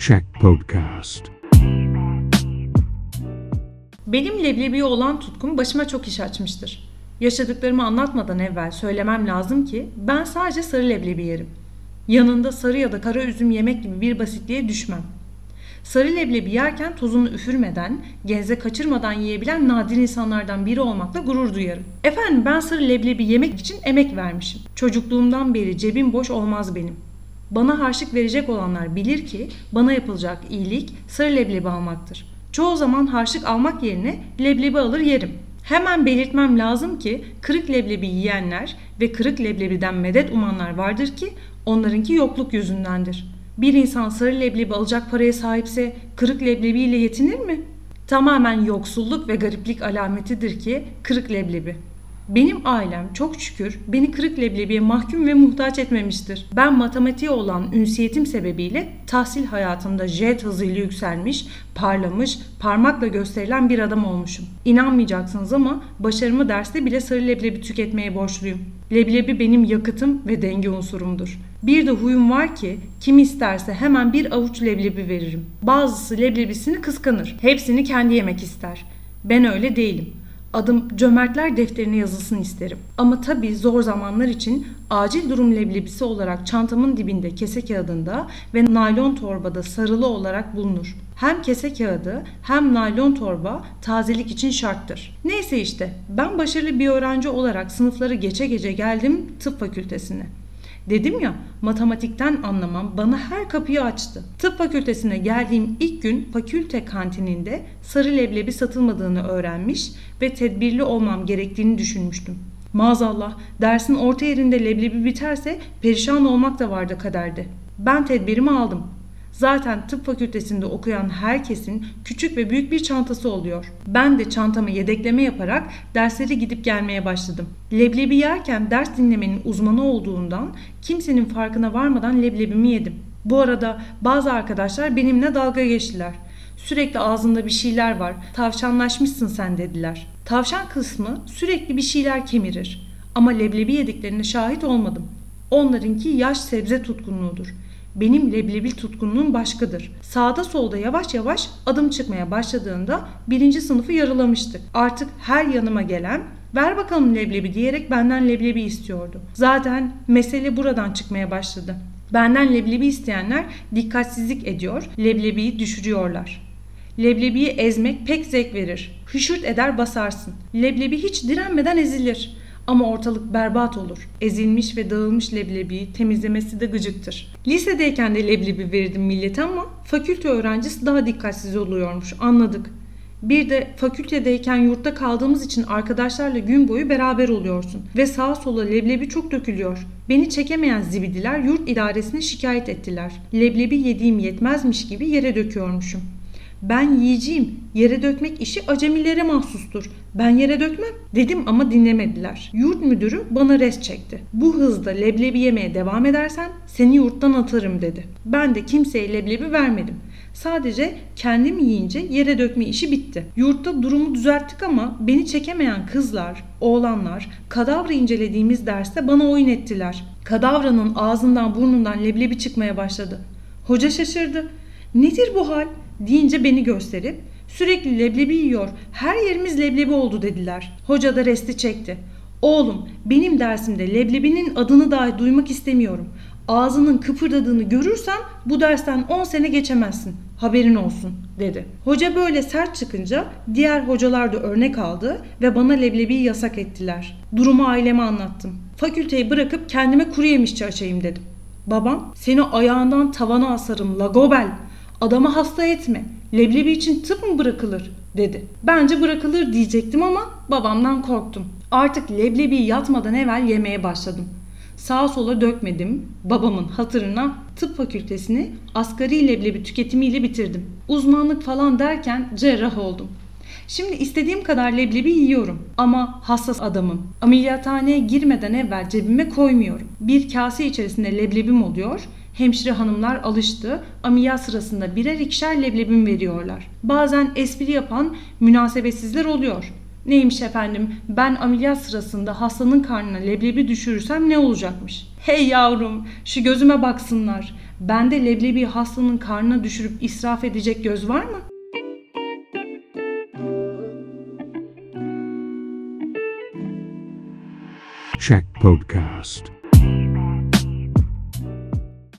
Check Podcast. Benim leblebiye olan tutkum başıma çok iş açmıştır. Yaşadıklarımı anlatmadan evvel söylemem lazım ki ben sadece sarı leblebi yerim. Yanında sarı ya da kara üzüm yemek gibi bir basitliğe düşmem. Sarı leblebi yerken tozunu üfürmeden, genze kaçırmadan yiyebilen nadir insanlardan biri olmakla gurur duyarım. Efendim ben sarı leblebi yemek için emek vermişim. Çocukluğumdan beri cebim boş olmaz benim. Bana harçlık verecek olanlar bilir ki bana yapılacak iyilik sarı leblebi almaktır. Çoğu zaman harçlık almak yerine leblebi alır yerim. Hemen belirtmem lazım ki kırık leblebi yiyenler ve kırık leblebiden medet umanlar vardır ki onlarınki yokluk yüzündendir. Bir insan sarı leblebi alacak paraya sahipse kırık leblebiyle yetinir mi? Tamamen yoksulluk ve gariplik alametidir ki kırık leblebi. Benim ailem çok şükür beni kırık leblebiye mahkum ve muhtaç etmemiştir. Ben matematiğe olan ünsiyetim sebebiyle tahsil hayatımda jet hızıyla yükselmiş, parlamış, parmakla gösterilen bir adam olmuşum. İnanmayacaksınız ama başarımı derste bile sarı leblebi tüketmeye borçluyum. Leblebi benim yakıtım ve denge unsurumdur. Bir de huyum var ki kim isterse hemen bir avuç leblebi veririm. Bazısı leblebisini kıskanır. Hepsini kendi yemek ister. Ben öyle değilim. Adım cömertler defterine yazılsın isterim. Ama tabii zor zamanlar için acil durum leblebisi olarak çantamın dibinde kese kağıdında ve naylon torbada sarılı olarak bulunur. Hem kese kağıdı hem naylon torba tazelik için şarttır. Neyse işte ben başarılı bir öğrenci olarak sınıfları geçe gece geldim tıp fakültesine. Dedim ya matematikten anlamam bana her kapıyı açtı. Tıp fakültesine geldiğim ilk gün fakülte kantininde sarı leblebi satılmadığını öğrenmiş ve tedbirli olmam gerektiğini düşünmüştüm. Maazallah dersin orta yerinde leblebi biterse perişan olmak da vardı kaderde. Ben tedbirimi aldım. Zaten tıp fakültesinde okuyan herkesin küçük ve büyük bir çantası oluyor. Ben de çantama yedekleme yaparak derslere gidip gelmeye başladım. Leblebi yerken ders dinlemenin uzmanı olduğundan kimsenin farkına varmadan leblebimi yedim. Bu arada bazı arkadaşlar benimle dalga geçtiler. Sürekli ağzında bir şeyler var. Tavşanlaşmışsın sen dediler. Tavşan kısmı sürekli bir şeyler kemirir. Ama leblebi yediklerine şahit olmadım. Onlarınki yaş sebze tutkunluğudur. Benim leblebi tutkunluğum başkadır. Sağda solda yavaş yavaş adım çıkmaya başladığında birinci sınıfı yarılamıştık. Artık her yanıma gelen ver bakalım leblebi diyerek benden leblebi istiyordu. Zaten mesele buradan çıkmaya başladı. Benden leblebi isteyenler dikkatsizlik ediyor, leblebiyi düşürüyorlar. Leblebiyi ezmek pek zevk verir. Hüşürt eder basarsın. Leblebi hiç direnmeden ezilir. Ama ortalık berbat olur. Ezilmiş ve dağılmış leblebiyi temizlemesi de gıcıktır. Lisedeyken de leblebi verirdim millete ama fakülte öğrencisi daha dikkatsiz oluyormuş anladık. Bir de fakültedeyken yurtta kaldığımız için arkadaşlarla gün boyu beraber oluyorsun ve sağa sola leblebi çok dökülüyor. Beni çekemeyen zibidiler yurt idaresine şikayet ettiler. Leblebi yediğim yetmezmiş gibi yere döküyormuşum. Ben yiyeceğim. Yere dökmek işi acemilere mahsustur. Ben yere dökmem dedim ama dinlemediler. Yurt müdürü bana res çekti. Bu hızda leblebi yemeye devam edersen seni yurttan atarım dedi. Ben de kimseye leblebi vermedim. Sadece kendim yiyince yere dökme işi bitti. Yurtta durumu düzelttik ama beni çekemeyen kızlar, oğlanlar kadavra incelediğimiz derste bana oyun ettiler. Kadavranın ağzından burnundan leblebi çıkmaya başladı. Hoca şaşırdı. Nedir bu hal? Deyince beni gösterip sürekli leblebi yiyor her yerimiz leblebi oldu dediler. Hoca da resti çekti. Oğlum benim dersimde leblebinin adını dahi duymak istemiyorum. Ağzının kıpırdadığını görürsen bu dersten 10 sene geçemezsin. Haberin olsun dedi. Hoca böyle sert çıkınca diğer hocalar da örnek aldı ve bana leblebiyi yasak ettiler. Durumu aileme anlattım. Fakülteyi bırakıp kendime kuru yemişçi açayım dedim. Babam seni ayağından tavana asarım lagobel Adamı hasta etme. Leblebi için tıp mı bırakılır? dedi. Bence bırakılır diyecektim ama babamdan korktum. Artık leblebi yatmadan evvel yemeye başladım. Sağa sola dökmedim. Babamın hatırına tıp fakültesini asgari leblebi tüketimiyle bitirdim. Uzmanlık falan derken cerrah oldum. Şimdi istediğim kadar leblebi yiyorum ama hassas adamım. Ameliyathaneye girmeden evvel cebime koymuyorum. Bir kase içerisinde leblebim oluyor Hemşire hanımlar alıştı. Ameliyat sırasında birer ikişer leblebim veriyorlar. Bazen espri yapan münasebetsizler oluyor. Neymiş efendim ben ameliyat sırasında hastanın karnına leblebi düşürürsem ne olacakmış? Hey yavrum şu gözüme baksınlar. Bende leblebi hastanın karnına düşürüp israf edecek göz var mı? Shack Podcast.